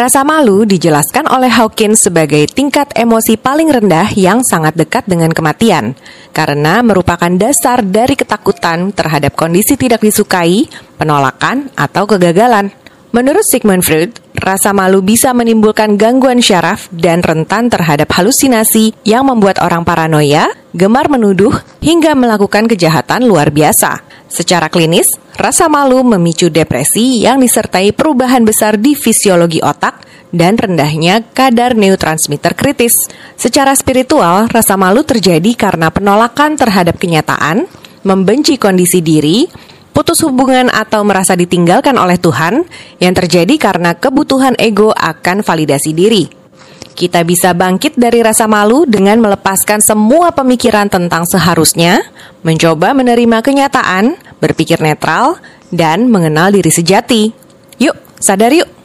Rasa malu dijelaskan oleh Hawkins sebagai tingkat emosi paling rendah yang sangat dekat dengan kematian, karena merupakan dasar dari ketakutan terhadap kondisi tidak disukai, penolakan, atau kegagalan. Menurut Sigmund Freud, rasa malu bisa menimbulkan gangguan syaraf dan rentan terhadap halusinasi yang membuat orang paranoia, gemar menuduh, hingga melakukan kejahatan luar biasa. Secara klinis, rasa malu memicu depresi yang disertai perubahan besar di fisiologi otak dan rendahnya kadar neurotransmitter kritis. Secara spiritual, rasa malu terjadi karena penolakan terhadap kenyataan, membenci kondisi diri, putus hubungan atau merasa ditinggalkan oleh Tuhan yang terjadi karena kebutuhan ego akan validasi diri. Kita bisa bangkit dari rasa malu dengan melepaskan semua pemikiran tentang seharusnya, mencoba menerima kenyataan, berpikir netral, dan mengenal diri sejati. Yuk, sadar yuk!